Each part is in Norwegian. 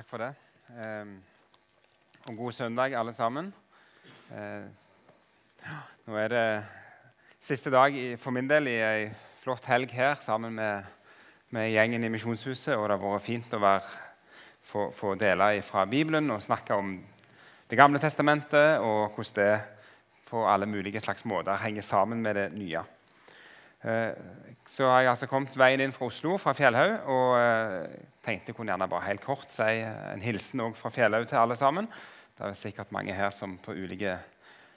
Takk for det. Eh, og god søndag, alle sammen. Eh, nå er det siste dag i, for min del i ei flott helg her sammen med, med gjengen i Misjonshuset. Og det har vært fint å få dele fra Bibelen og snakke om Det gamle testamentet og hvordan det på alle mulige slags måter henger sammen med det nye. Eh, så har jeg altså kommet veien inn fra Oslo, fra Fjellhaug, og eh, tenkte jeg kunne gjerne bare helt kort si en hilsen fra Fjellhaug til alle sammen. Det er sikkert mange her som på ulike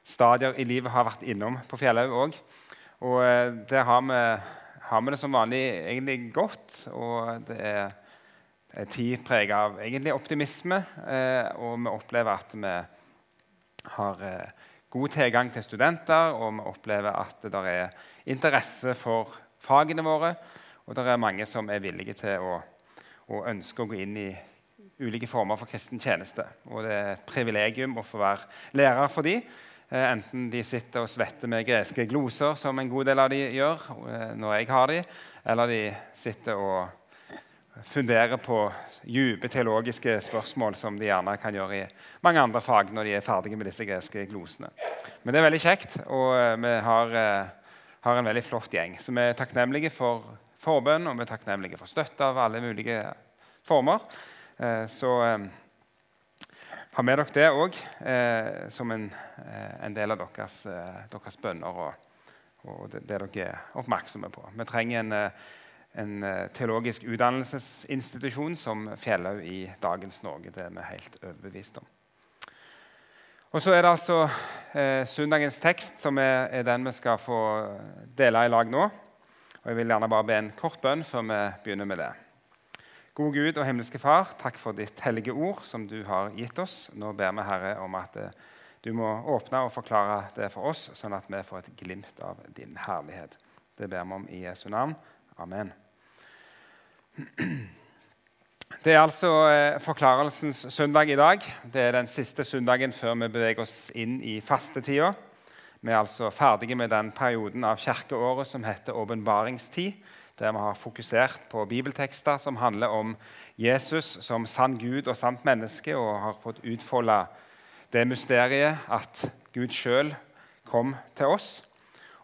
stadier i livet har vært innom på Fjellhaug òg. Og eh, der har vi, har vi, det som vanlig egentlig godt. Og det er en tid preget av egentlig optimisme, og vi opplever at vi har god tilgang til studenter, og vi opplever at det er interesse for fagene våre. Og det er mange som er villige til å, å ønsker å gå inn i ulike former for kristen tjeneste. Og det er et privilegium å få være lærer for dem. Eh, enten de sitter og svetter med greske gloser, som en god del av de gjør eh, når jeg har de, eller de sitter og funderer på dype teologiske spørsmål, som de gjerne kan gjøre i mange andre fag når de er ferdige med disse greske glosene. Men det er veldig kjekt, og eh, vi har har en veldig flott gjeng. Så vi er takknemlige for forbønn og vi er takknemlige for støtte av alle mulige former. Eh, så eh, ha med dere det òg eh, som en, en, del av deres, deres bønner og, og det, dere er oppmerksomme på. Vi trenger en, en teologisk utdannelsesinstitusjon som Fjellhaug i dagens Norge. Det er vi helt overbevist om. Og så er det altså eh, søndagens tekst som er, er, den vi skal få dele i lag nå. Og Jeg vil gjerne bare be en kort bønn før vi begynner med det. God Gud og himmelske Far, takk for ditt hellige ord som du har gitt oss. Nå ber vi, Herre, om at eh, du må åpne og forklare det for oss, sånn at vi får et glimt av din herlighet. Det ber vi om i Jesu navn. Amen. Det er altså eh, forklarelsens søndag i dag. Det er den siste søndagen før vi beveger oss inn i fastetida. Vi er altså ferdige med den perioden av kirkeåret som heter åpenbaringstid, der vi har fokusert på bibeltekster som handler om Jesus som sann Gud og sant menneske, og har fått utfolde det mysteriet at Gud sjøl kom til oss.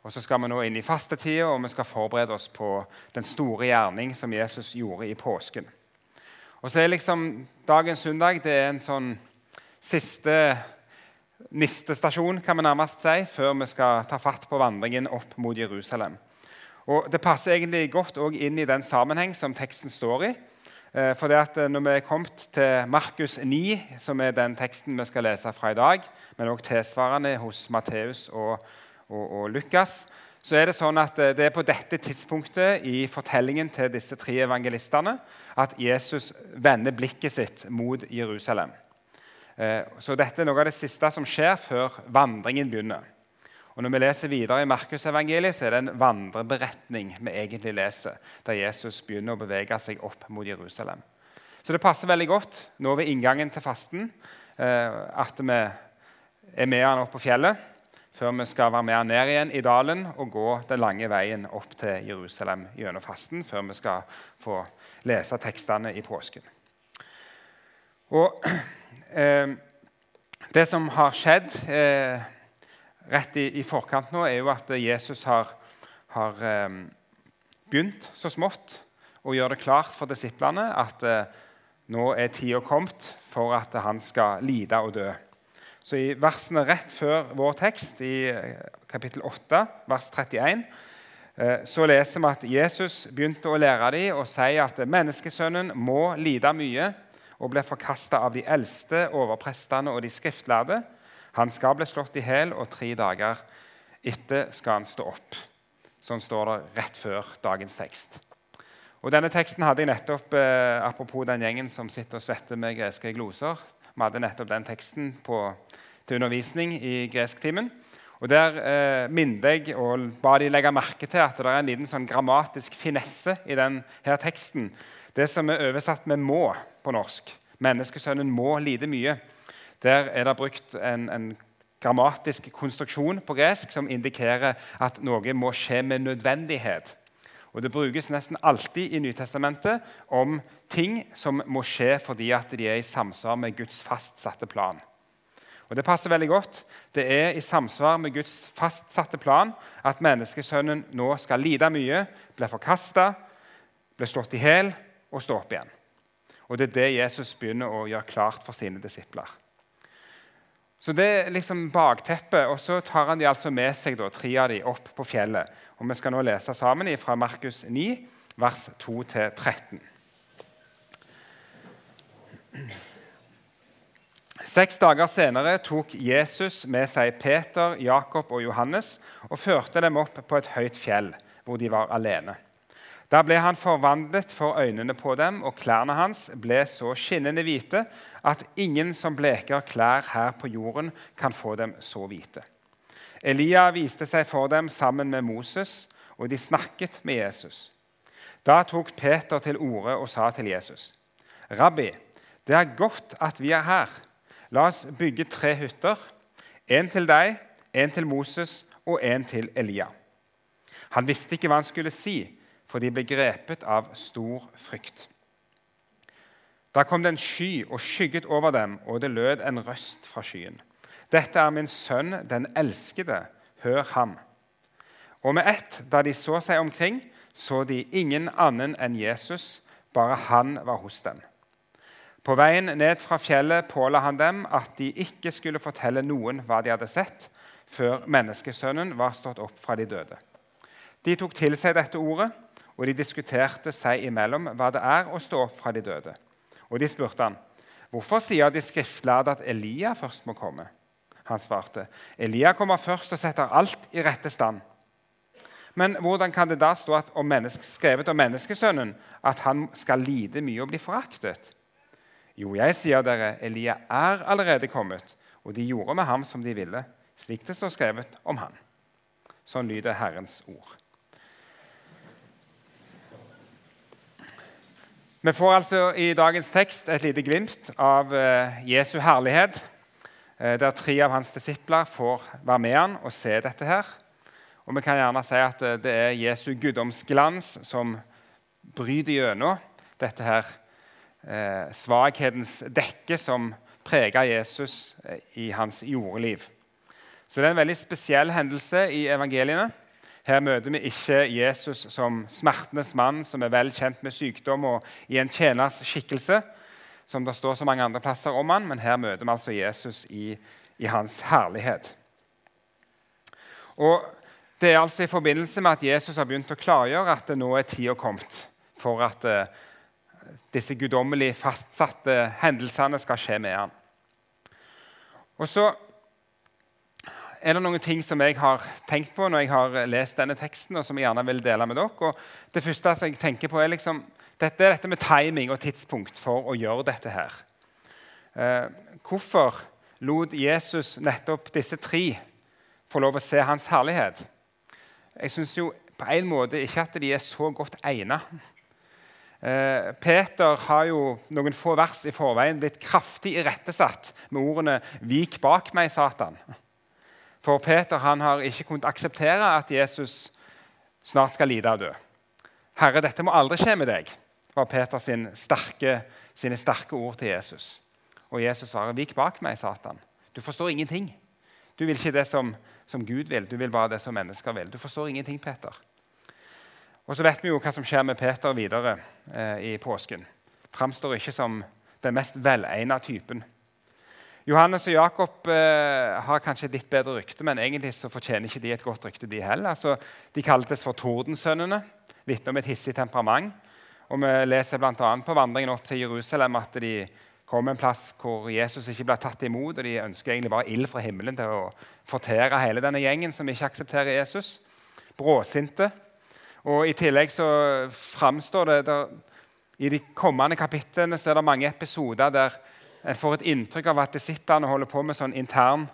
Og Så skal vi nå inn i fastetida, og vi skal forberede oss på den store gjerning som Jesus gjorde i påsken. Og så er liksom dagens søndag det er en sånn siste nistestasjon kan vi nærmest si, før vi skal ta fatt på vandringen opp mot Jerusalem. Og Det passer egentlig godt inn i den sammenheng som teksten står i. Eh, for det at eh, Når vi er kommet til Markus 9, som er den teksten vi skal lese fra i dag, men også tilsvarende hos Matteus og, og, og Lukas, så er det sånn at eh, det er på dette tidspunktet i fortellingen til disse tre evangelistene at Jesus vender blikket sitt mot Jerusalem. Eh, så dette er noe av det siste som skjer før vandringen begynner. Og Når vi leser videre i Markusevangeliet, så er det en vandreberetning vi egentlig leser, der Jesus begynner å bevege seg opp mot Jerusalem. Så det passer veldig godt nå ved inngangen til fasten eh, at vi er med han opp på fjellet før vi skal være med ned igjen i dalen og gå den lange veien opp til Jerusalem gjennom fasten, før vi skal få lese tekstene i påsken. Og eh, Det som har skjedd eh, rett i, i, forkant nå, er jo at Jesus har, har eh, begynt så smått å gjøre det klart for disiplene at eh, nå er tida kommet for at han skal lide og dø. Så I versene rett før vår tekst, i eh, kapittel 8, vers 31, eh, så leser vi at Jesus begynte å lære dem og si at menneskesønnen må lide mye og ble forkasta av de eldste overprestene og de skriftlærde. Han skal bli slått i hjel, og tre dager etter skal han stå opp. Sånn står det rett før dagens tekst. Og Denne teksten hadde jeg nettopp, eh, apropos den gjengen som sitter og svetter med greske gloser. Vi hadde nettopp den teksten på, til undervisning i gresktimen. Og Der eh, minnet jeg og ba de legge merke til at det er en liten sånn grammatisk finesse i denne teksten. Det som er oversatt med 'må' på norsk. Menneskesønnen må lide mye. Der er det brukt en, en grammatisk konstruksjon på gresk som indikerer at noe må skje med nødvendighet. Og Det brukes nesten alltid i Nytestamentet om ting som må skje fordi at de er i samsvar med Guds fastsatte plan. Og Det passer veldig godt. Det er i samsvar med Guds fastsatte plan at menneskesønnen nå skal lide mye, bli forkasta, bli slått i hjel og stå opp igjen. Og Det er det Jesus begynner å gjøre klart for sine disipler. Så Det er liksom bakteppet. og Så tar han de altså med seg, da, tre av de opp på fjellet. Og Vi skal nå lese sammen fra Markus 9, vers 2-13. Seks dager senere tok Jesus med seg Peter, Jakob og Johannes og førte dem opp på et høyt fjell, hvor de var alene. Da ble han forvandlet for øynene på dem, og klærne hans ble så skinnende hvite at ingen som bleker klær her på jorden, kan få dem så hvite. Elia viste seg for dem sammen med Moses, og de snakket med Jesus. Da tok Peter til orde og sa til Jesus.: Rabbi, det er godt at vi er her. La oss bygge tre hytter. En til deg, en til Moses og en til Elia. Han visste ikke hva han skulle si for de ble grepet av stor frykt. Da kom det en sky og skygget over dem, og det lød en røst fra skyen. Dette er min sønn, den elskede. Hør ham. Og med ett, da de så seg omkring, så de ingen annen enn Jesus, bare han var hos dem. På veien ned fra fjellet påla han dem at de ikke skulle fortelle noen hva de hadde sett, før menneskesønnen var stått opp fra de døde. De tok til seg dette ordet og de diskuterte seg imellom hva det er å stå opp fra de døde. Og de spurte han, 'Hvorfor sier de skriftlærde at Elia først må komme?' Han svarte, 'Elia kommer først og setter alt i rette stand.' Men hvordan kan det da stå om skrevet om menneskesønnen at han skal lide mye og bli foraktet? Jo, jeg sier dere, Elia er allerede kommet, og de gjorde med ham som de ville, slik det står skrevet om han. Sånn lyder Herrens ord. Vi får altså i dagens tekst et lite glimt av eh, Jesu herlighet, eh, der tre av hans disipler får være med han og se dette. her. Og Vi kan gjerne si at eh, det er Jesu guddomsglans som bryter gjennom dette her svakhetens dekke som preger Jesus i hans jordeliv. Så det er en veldig spesiell hendelse i evangeliene. Her møter vi ikke Jesus som smertenes mann, som er vel kjent med sykdom og i en tjeners skikkelse, som det står så mange andre plasser om han, men her møter vi altså Jesus i, i hans herlighet. Og Det er altså i forbindelse med at Jesus har begynt å klargjøre at det nå er tida kommet for at uh, disse guddommelig fastsatte hendelsene skal skje med han. Og så er det noen ting som jeg har tenkt på når jeg har lest denne teksten, og som jeg gjerne vil dele med dere. Og det første jeg tenker på er liksom, dette, dette med timing og tidspunkt for å gjøre dette her. Eh, hvorfor lot Jesus nettopp disse tre få lov å se hans herlighet? Jeg syns jo på en måte ikke at de er så godt egnet. Eh, Peter har jo noen få vers i forveien blitt kraftig irettesatt med ordene 'Vik bak meg, Satan'. For Peter han har ikke kunnet akseptere at Jesus snart skal lide og dø. 'Herre, dette må aldri skje med deg', var Peter sin sterke, sine sterke ord til Jesus. Og Jesus svarer, 'Vik bak meg, Satan. Du forstår ingenting.' Du vil ikke det som, som, Gud vil, du vil bare det som mennesker vil. Du forstår ingenting, Peter. Og så vet vi jo hva som skjer med Peter videre eh, i påsken. Framstår ikke som den mest velegna typen. Johannes og Jakob eh, har kanskje et litt bedre rykte, men egentlig så fortjener ikke de et godt rykte, de heller. Altså, de kaltes for Tordensønnene, vitner om et hissig temperament. Og Vi leser bl.a. på vandringen opp til Jerusalem at de kom en plass hvor Jesus ikke ble tatt imot, og de ønsker egentlig bare ild fra himmelen til å fortere hele denne gjengen som ikke aksepterer Jesus. Bråsinte. Og I tillegg så framstår det der, I de kommende kapitlene så er det mange episoder der en får et inntrykk av at disiplene holder på med sånn intern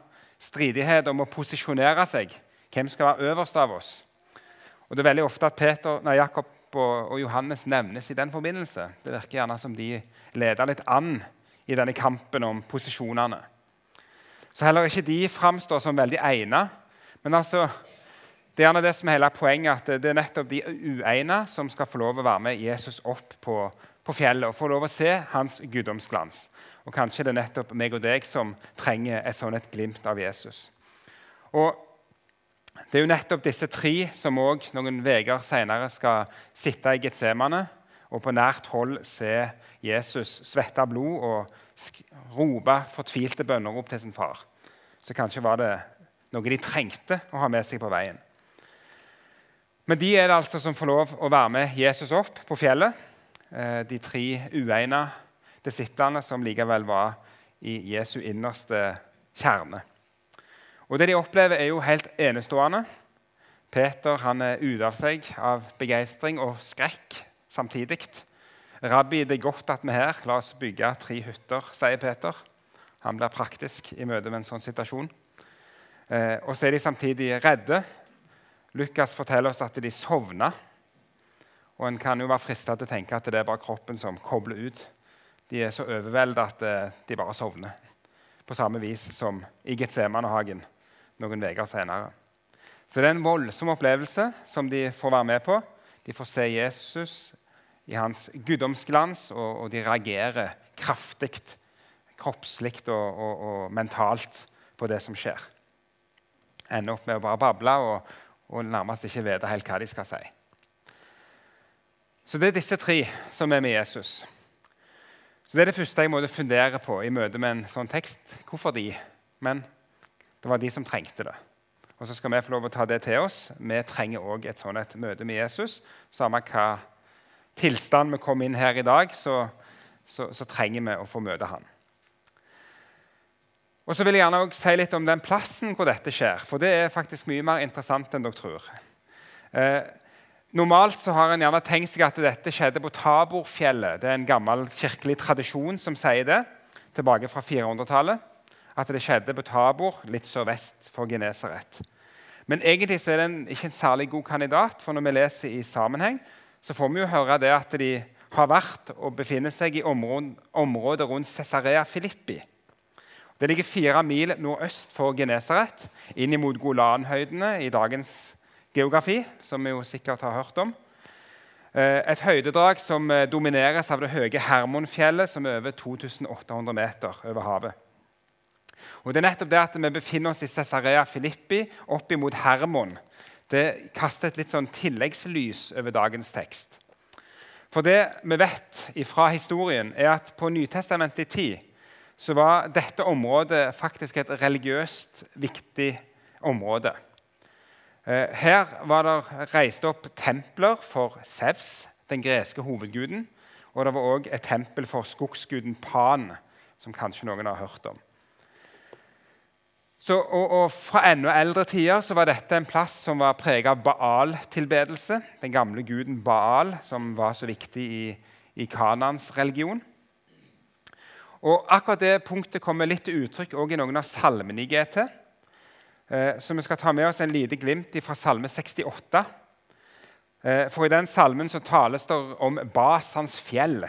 stridighet om å posisjonere seg. Hvem skal være øverst av oss? Og Det er veldig ofte at Peter, nei, Jakob og, og, Johannes nevnes i den forbindelse. Det virker gjerne som de leder litt an i denne kampen om posisjonene. Så heller ikke de framstår som veldig egnet. Men altså, Det er gjerne det som er hele poenget, at det er nettopp de uegna som skal få lov å være med Jesus opp på, på fjellet og få lov å se hans guddomsglans. Og Kanskje det er nettopp meg og deg som trenger et sånt et glimt av Jesus. Og Det er jo nettopp disse tre som òg noen uker senere skal sitte i Getsemane og på nært hold se Jesus svette blod og rope fortvilte bønnerop til sin far. Så kanskje var det noe de trengte å ha med seg på veien. Men de er det altså som får lov å være med Jesus opp på fjellet. Eh, de tre uegna disiplene som likevel var i Jesu innerste kjerne. Og Det de opplever, er jo helt enestående. Peter han er ute av seg av begeistring og skrekk samtidig. 'Rabbi, det er godt at vi er her. La oss bygge tre hytter', sier Peter. Han blir praktisk i møte med en sånn situasjon. Eh, og så er de samtidig redde Lukas forteller oss at de sovna. Og En kan jo være fristet til å tenke at det er bare kroppen som kobler ut. De er så overvelda at eh, de bare sovner. På samme vis som i Getsemanehagen noen uker senere. Så det er en voldsom opplevelse som de får være med på. De får se Jesus i hans guddomsglans, og, og de reagerer kraftig, kroppslig og, og, og, mentalt på det som skjer. Ender opp med å bare bable og, og nærmest ikke vite helt hva de skal si. Så Det er disse tre som er med Jesus. Så Det er det første jeg måtte fundere på i møte med en sånn tekst. Hvorfor de? Men det var de som trengte det. Og så skal vi få lov å ta det til oss. Vi trenger òg et sånt et møte med Jesus. Samme hva tilstand vi kom inn her i dag, så, så, så trenger vi å få møte han. Og så vil jeg gjerne også si litt om den plassen hvor dette skjer. For det er faktisk mye mer interessant enn dere tror. Eh, normalt så har en gjerne tenkt seg at dette skjedde på Taborfjellet. Det er en gammel kirkelig tradisjon som sier det, tilbake fra 400-tallet. At det skjedde på Tabor, litt sørvest for Genesaret. Men egentlig så er det ikke en særlig god kandidat, for når vi leser i sammenheng, så får vi jo høre det at de har vært og befinner seg i området rundt Cesarea Filippi. Det ligger fire mil nordøst for Genesaret, inn mot Golanhøydene i dagens geografi, som vi jo sikkert har hørt om. Eh, et høydedrag som eh, domineres av det høye Hermonfjellet, som er over 2800 meter over havet. Og det er nettopp det at Vi befinner oss i Cesarea Filippi, opp mot Hermon. Det kaster et litt sånn tilleggslys over dagens tekst. For det vi vet fra historien, er at på nytestamentlig tid så var dette området faktisk et religiøst viktig område. Eh, her var det reist opp templer for Sevs, den greske hovedguden. Og det var òg et tempel for skogsguden Pan, som kanskje noen har hørt om. Så, og, og, Fra enda eldre tider så var dette en plass som var preget av Baal-tilbedelse. Den gamle guden Baal, som var så viktig i, i Kanans religion. Og Akkurat det punktet kommer litt til uttrykk også i noen av salmene i GT. Eh, så vi skal ta med oss en lite glimt fra Salme 68. Eh, for i den salmen så tales det om Basans fjell,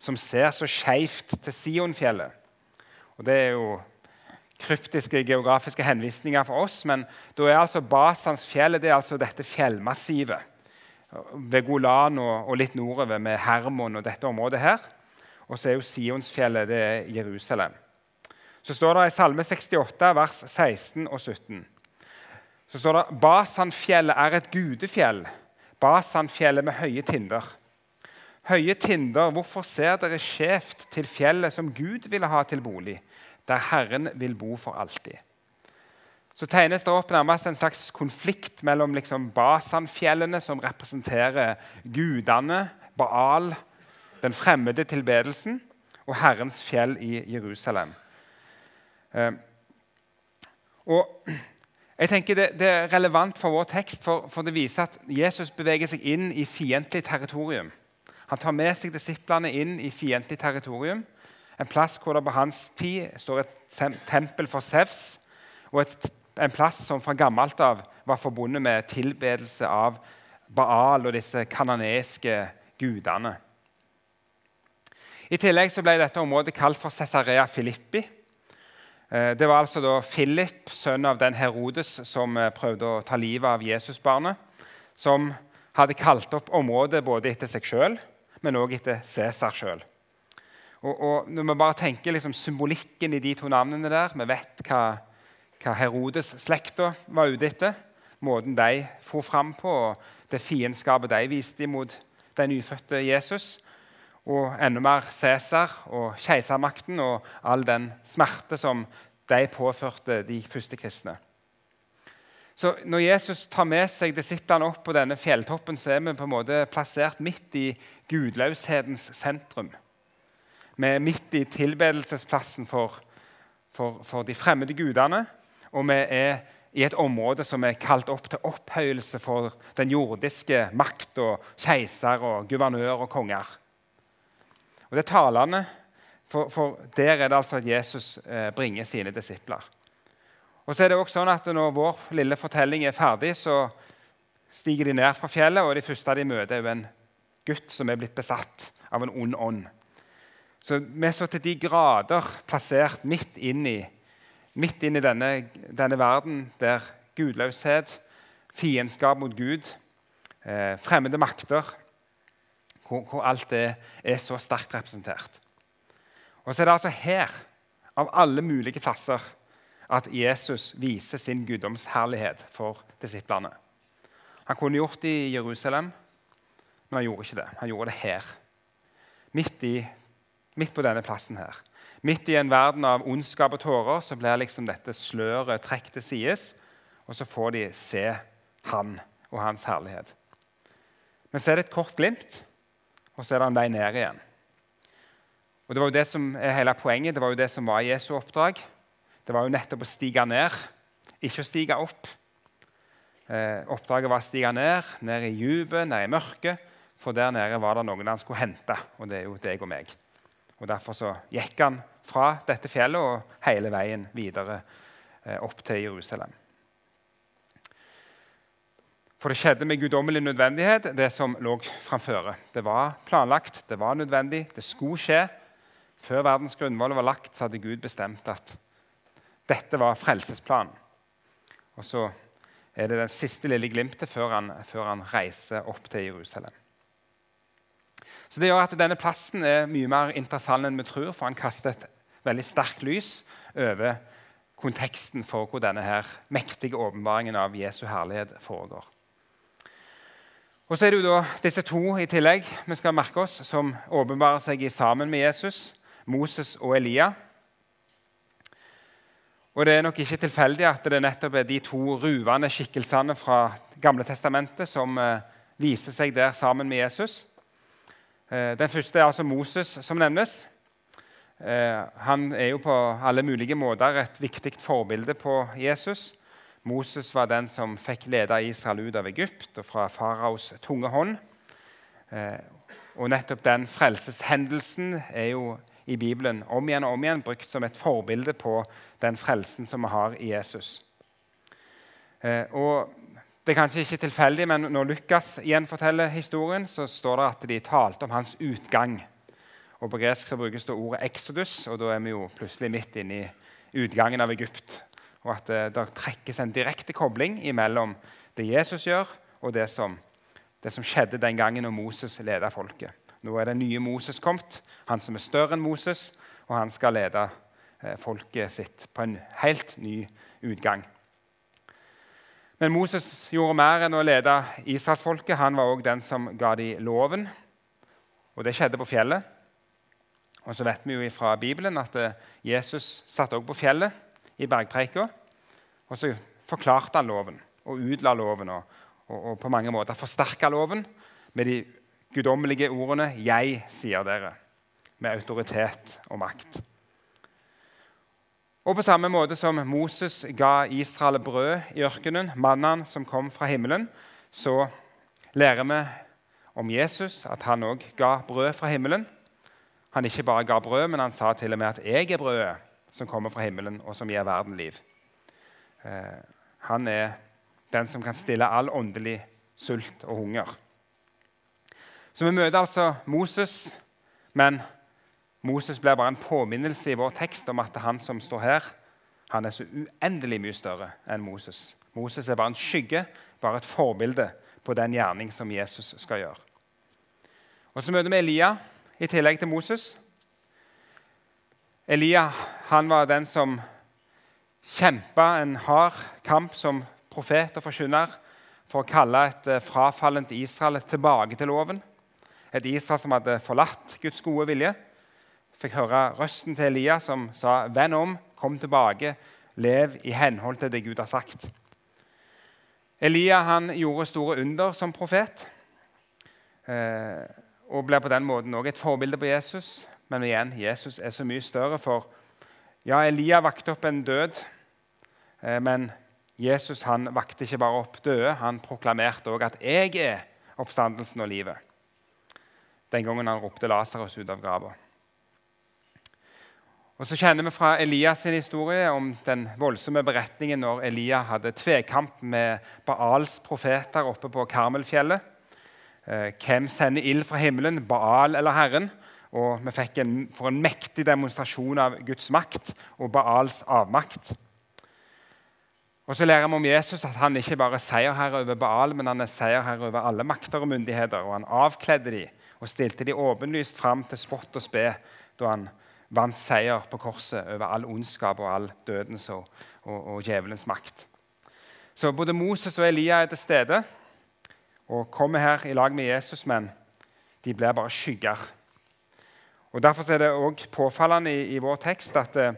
som ser så skeivt til Sionfjellet. Og Det er jo kryptiske geografiske henvisninger for oss, men da er altså Basans fjell det er altså dette fjellmassivet ved Golan og, og litt nordover med Hermon og dette området her. Og så er jo Sionsfjellet det er Jerusalem. Så står det i Salme 68, vers 16 og 17 så står det Basanfjellet er et gudefjell, Basanfjellet med høye tinder. Høye tinder, hvorfor ser dere skjevt til fjellet som Gud ville ha til bolig, der Herren vil bo for alltid? Så tegnes det opp nærmest en slags konflikt mellom liksom Basanfjellene, som representerer gudene, Baal, den fremmede tilbedelsen og Herrens fjell i Jerusalem. Eh, og jeg tenker det, det, er relevant for vår tekst, for, for, det viser at Jesus beveger seg inn i fiendtlig territorium. Han tar med seg disiplene inn i fiendtlig territorium. En plass hvor det på hans tid står et tempel for Sevs, og et, en plass som fra gammelt av var forbundet med tilbedelse av Baal og disse kanoneske gudene. I tillegg så ble dette området kalt for Cesarea Filippi. Eh, det var altså da Philip, sønn av den Herodes, som eh, prøvde å ta livet av Jesusbarnet. Som hadde kalt opp området både etter seg sjøl, men òg etter Cæsar sjøl. Og, og, når vi bare tenker liksom symbolikken i de to navnene der Vi vet hva, hva Herodes-slekta var ute etter. Måten de for fram på, og det fiendskapet de viste imot den nyfødte Jesus. Og enda mer Cæsar og keisermakten og all den smerte som de påførte de første kristne. Så Når Jesus tar med seg disiplene opp på denne fjelltoppen, så er vi på en måte plassert midt i gudløshetens sentrum. Vi er midt i tilbedelsesplassen for, for, for de fremmede gudene. Og vi er i et område som er kalt opp til opphøyelse for den jordiske makt og keiser og guvernør og konger. Og Det er talende, for, for der er det altså at Jesus eh, bringer sine disipler. Og så er det også sånn at Når vår lille fortelling er ferdig, så stiger de ned fra fjellet, og de første de møter, er en gutt som er blitt besatt av en ond ånd. Så vi er så til de grader plassert midt inn i, midt inn i denne, denne, verden der gudløshet, fiendskap mot Gud, eh, fremmede makter hvor, hvor alt det er så sterkt representert. Og så er det altså her, av alle mulige plasser, at Jesus viser sin guddomsherlighet for disiplene. Han kunne gjort det i Jerusalem, men han gjorde ikke det. Han gjorde det her. Midt, i, midt på denne plassen her. Midt i en verden av ondskap og tårer så blir liksom dette sløret trukket til sides, og så får de se han og hans herlighet. Men så er det et kort glimt og så er det en vei ned igjen. Og Det var jo det som er hele poenget. Det var jo det som var Jesu oppdrag. Det var jo nettopp å stige ned, ikke å stige opp. Eh, oppdraget var å stige ned, ned i dypet, ned i mørket. For der nede var det noen han skulle hente, og det er jo deg og meg. Og Derfor så gikk han fra dette fjellet og hele veien videre eh, opp til Jerusalem. For det skjedde med guddommelig nødvendighet, det som lå framføre. Det var planlagt, det var nødvendig, det skulle skje. Før verdens grunnvoll var lagt, så hadde Gud bestemt at dette var frelsesplanen. Og så er det den siste lille glimtet før han, før han reiser opp til Jerusalem. Så Det gjør at denne plassen er mye mer interessant enn vi tror, for han kaster et veldig sterkt lys over konteksten for hvor denne her mektige åpenbaringen av Jesu herlighet foregår. Og så er det jo da disse to i tillegg vi skal merke oss, som åpenbarer seg sammen med Jesus, Moses og Elia. Og Det er nok ikke tilfeldig at det nettopp er de to ruvende skikkelsene fra Gamle testamentet som eh, viser seg der sammen med Jesus. Eh, den første er altså Moses, som nevnes. Eh, han er jo på alle mulige måter et viktig forbilde på Jesus. Moses var den som fikk lede Israel ut av Egypt og fra faraos tunge hånd. Eh, og nettopp den frelseshendelsen er jo i Bibelen om igjen og om igjen brukt som et forbilde på den frelsen som vi har i Jesus. Eh, og Det er kanskje ikke tilfeldig, men når Lukas gjenforteller historien, så står det at de talte om hans utgang. Og På gresk så brukes det ordet 'exodus', og da er vi jo plutselig midt inne i utgangen av Egypt og at det, det trekkes en direkte kobling mellom det Jesus gjør, og det som, det som skjedde den gangen når Moses ledet folket. Nå er det nye Moses kommet, han som er større enn Moses, og han skal lede eh, folket sitt på en helt ny utgang. Men Moses gjorde mer enn å lede israelsfolket. Han var òg den som ga dem loven. Og det skjedde på fjellet. Og så vet vi jo fra Bibelen at eh, Jesus satt òg på fjellet i bergpreika. Og så forklarte han loven og utla loven og, og, og på mange måter forsterka loven med de guddommelige ordene 'Jeg sier dere', med autoritet og makt. Og på samme måte som Moses ga Israel brød i ørkenen, mannen som kom fra himmelen, så lærer vi om Jesus at han òg ga brød fra himmelen. Han ikke bare ga brød, men han sa til og med at 'jeg er brødet' som kommer fra himmelen, og som gir verden liv. Eh, han er den som kan stille all åndelig sult og hunger. Så vi møter altså Moses, men Moses blir bare en påminnelse i vår tekst om at han som står her, Han er så uendelig mye større enn Moses. Moses er bare en skygge, bare et forbilde på den gjerning som Jesus skal gjøre. Og Så møter vi Elia i tillegg til Moses. Elia han var den som kjempa en hard kamp som profet og forkynner for å kalle et eh, frafallent Israel tilbake til loven. Et Israel som hadde forlatt Guds gode vilje. Fikk høre røsten til Elia som sa, 'Venn om, kom tilbake, lev i henhold til det Gud har sagt'. Elia han gjorde store under som profet eh, og ble på den måten også et forbilde på Jesus. Men igjen, Jesus er så mye større, for ja, Elia vakte opp en død, eh, men Jesus han vakte ikke bare opp døde, han proklamerte også at 'jeg er oppstandelsen og livet'. Den gangen han ropte Lasarus ut av grava. Og så kjenner vi fra Elias' sin historie om den voldsomme beretningen når Elia hadde tvekamp med Baals profeter oppe på Karmelfjellet. Eh, hvem sender ild fra himmelen, Baal eller Herren? Og vi fikk en, for en mektig demonstrasjon av Guds makt og Baals avmakt. Og så lærer vi om Jesus at han ikke bare er seierherre over Baal, men han er seierherre over alle makter og myndigheter. Og han avkledde de og stilte de åpenlyst fram til spott og spe da han vant seier på korset over all ondskap og all dødens og, og, og djevelens makt. Så både Moses og Elia er til stede og kommer her i lag med Jesus, men de blir bare skygger. Og Derfor er det også påfallende i, i, vår tekst at eh,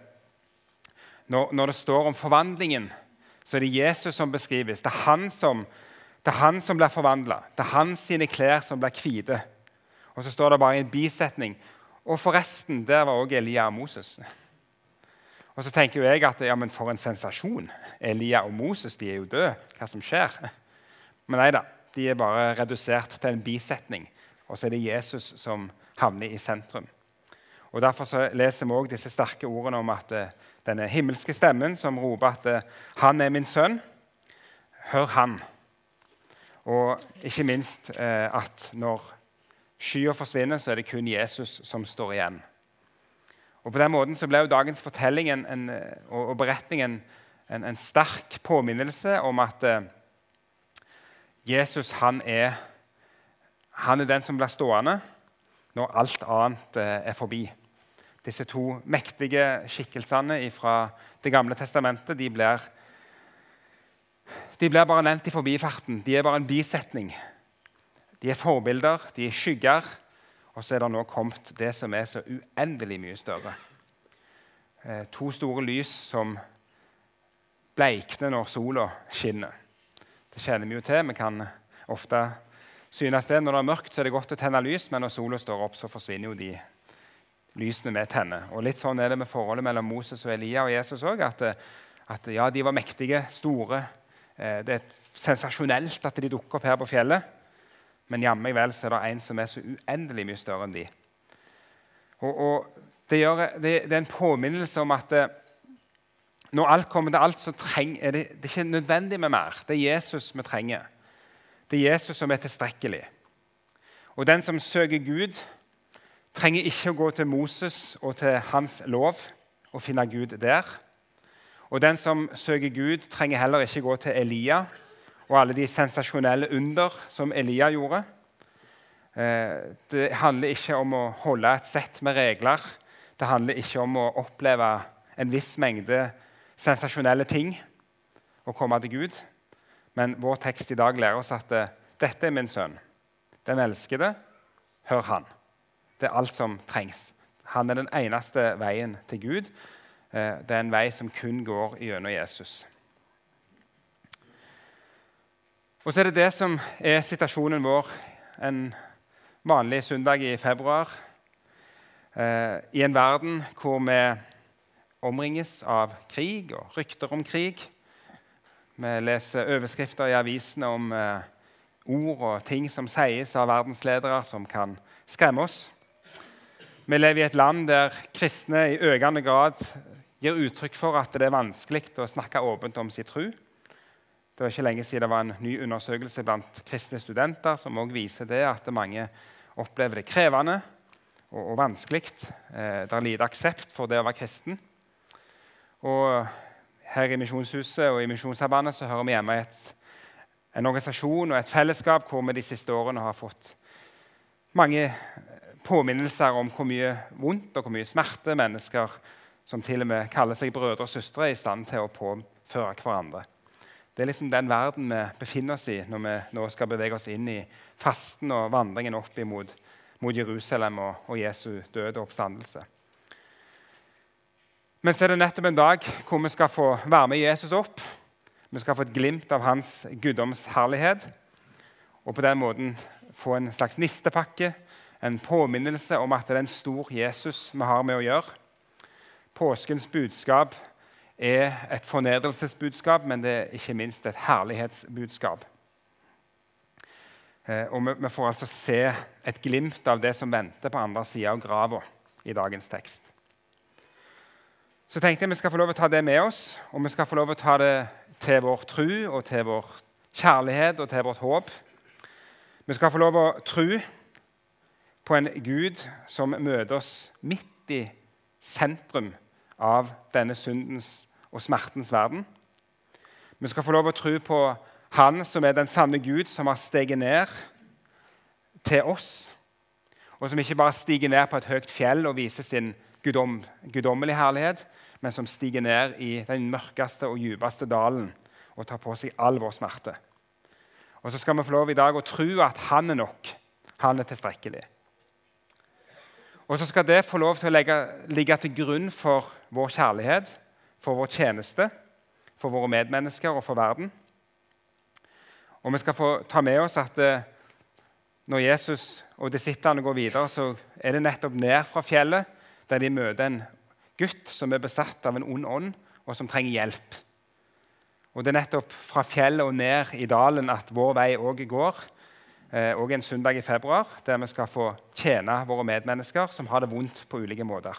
når, når, det står om forvandlingen, så er det Jesus som beskrives. Det er han som, det er han som blir forvandla. Det er hans sine klær som blir hvite. Og så står det bare i en bisetning og forresten, der var også Elia og Moses. Og så tenker jeg at ja, men for en sensasjon. Elia og Moses de er jo døde. Hva som skjer? Men nei da, de er bare redusert til en bisetning. Og så er det Jesus som havner i sentrum. Og Derfor så leser vi også disse sterke ordene om at uh, denne himmelske stemmen som roper at uh, 'Han er min sønn', hør han. Og ikke minst uh, at når skya forsvinner, så er det kun Jesus som står igjen. Og På den måten så ble jo dagens fortelling en, en, og, beretning en, en, sterk påminnelse om at eh, Jesus han er, han er den som blir stående når alt annet eh, er forbi. Disse to mektige skikkelsene fra Det gamle testamentet de blir, de blir bare nevnt i forbifarten. De er bare en bisetning de er forbilder, de er skygger. Og så er det nå kommet det som er så uendelig mye større. Eh, to store lys som bleikner når sola skinner. Det kjenner vi jo til. Vi kan ofte synes det. Når det er mørkt, så er det godt å tenne lys, men når sola står opp, så forsvinner jo de lysene vi tenner. Og Litt sånn er det med forholdet mellom Moses og Elia og Jesus òg. At, at, ja, de var mektige, store. Eh, det er sensasjonelt at de dukker opp her på fjellet. Men jammen vel så er det en som er så uendelig mye større enn de. Og, og det, gjør, det, det, er en påminnelse om at eh, når alt kommer til alt, så treng, er det, det er ikke nødvendig med mer. Det er Jesus vi trenger. Det er Jesus som er tilstrekkelig. Og den som søker Gud, trenger ikke å gå til Moses og til hans lov og finne Gud der. Og den som søker Gud, trenger heller ikke gå til Elia og alle de sensasjonelle under som Elia gjorde. Eh, det handler ikke om å holde et sett med regler. Det handler ikke om å oppleve en viss mengde sensasjonelle ting og komme til Gud. Men vår tekst i dag lærer oss at eh, dette er min sønn. Den elskede. Hør han. Det er alt som trengs. Han er den eneste veien til Gud. Eh, det er en vei som kun går gjennom Jesus. Og så er det det som er situasjonen vår en vanlig søndag i februar. Eh, I en verden hvor vi omringes av krig og rykter om krig. Vi leser overskrifter i avisene om eh, ord og ting som sies av verdensledere, som kan skremme oss. Vi lever i et land der kristne i økende grad gir uttrykk for at det er vanskelig å snakke åpent om sin tro. Det var ikke lenge siden det var en ny undersøkelse blant kristne studenter som også viser det at mange opplever det krevende og, og vanskelig. Eh, det er lite aksept for det å være kristen. Og her i Misjonshuset og i Misjonssambandet så hører vi hjemme i en organisasjon og et fellesskap hvor vi de siste årene har fått mange påminnelser om hvor mye vondt og hvor mye smerte mennesker som til og med kaller seg brødre og søstre, er i stand til å påføre hverandre. Det er liksom den verden vi befinner oss i når vi nå skal bevege oss inn i fasten og vandringen opp imot mot Jerusalem og, og Jesu død og oppstandelse. Men så er det nettopp en dag hvor vi skal få være med Jesus opp. Vi skal få et glimt av hans guddomsherlighet. Og på den måten få en slags nistepakke, en påminnelse om at det er en stor Jesus vi har med å gjøre. Påskens budskap er et fornedrelsesbudskap, men det er ikke minst et herlighetsbudskap. Eh, og vi får altså se et glimt av det som venter på andre sida av grava i dagens tekst. Så tenkte jeg vi skal få lov å ta det med oss, og vi skal få lov å ta det til vår tru og til vår kjærlighet og til vårt håp. Vi skal få lov å tro på en Gud som møter oss midt i sentrum av denne syndens og smertens verden. Vi skal få lov å tro på Han som er den sanne Gud, som har steget ned til oss, og som ikke bare stiger ned på et høyt fjell og viser sin gudom, guddommelige herlighet, men som stiger ned i den mørkeste og djupeste dalen og tar på seg all vår smerte. Og så skal vi få lov i dag å tro at han er nok. Han er tilstrekkelig. Og så skal det få lov til å legge, ligge til grunn for vår kjærlighet, for vår tjeneste, for våre medmennesker og for verden. Og vi skal få ta med oss at eh, når Jesus og disiplene går videre, så er det nettopp ned fra fjellet der de møter en gutt som er besatt av en ond ånd, og som trenger hjelp. Og Det er nettopp fra fjellet og ned i dalen at vår vei òg går. Eh, og en søndag i februar, der vi skal få tjene våre medmennesker som har det vondt på ulike måter.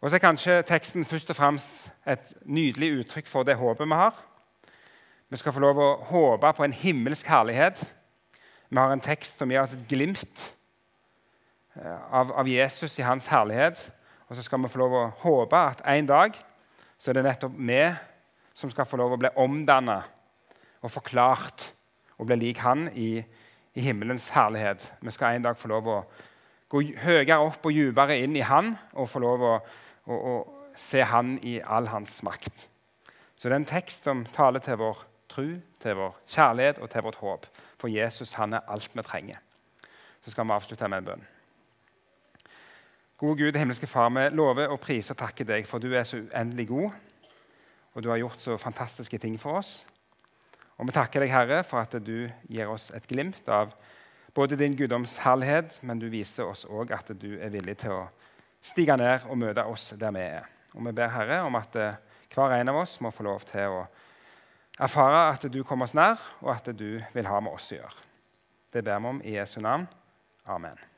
Og så er kanskje teksten først og fremst et nydelig uttrykk for det håpet vi har. Vi skal få lov å håpe på en himmelsk herlighet. Vi har en tekst som gir oss et glimt Eh, av, av, Jesus i hans herlighet. Og så skal vi få lov å håpe at en dag så er det nettopp vi som skal få lov å bli omdanna og forklart og bli lik han i, i, himmelens herlighet. Vi skal en dag få lov å gå høyere opp og dypere inn i han og få lov å, å, å se han i all hans makt. Så det er en tekst som taler til vår tro, til vår kjærlighet og til vårt håp. For Jesus han er alt vi trenger. Så skal vi avslutte med en bønn. Gode Gud, himmelske Far, vi lover og priser og takker deg, for du er så uendelig god, og du har gjort så fantastiske ting for oss. Og vi takker deg, Herre, for at du gir oss et glimt av både din guddoms herlighet, men du viser oss òg at du er villig til å stige ned og møte oss der vi er. Og vi ber Herre om at eh, hver en av oss må få lov til å erfare at du kommer oss nær, og at du vil ha med oss å gjøre. Det ber vi om i Jesu navn. Amen.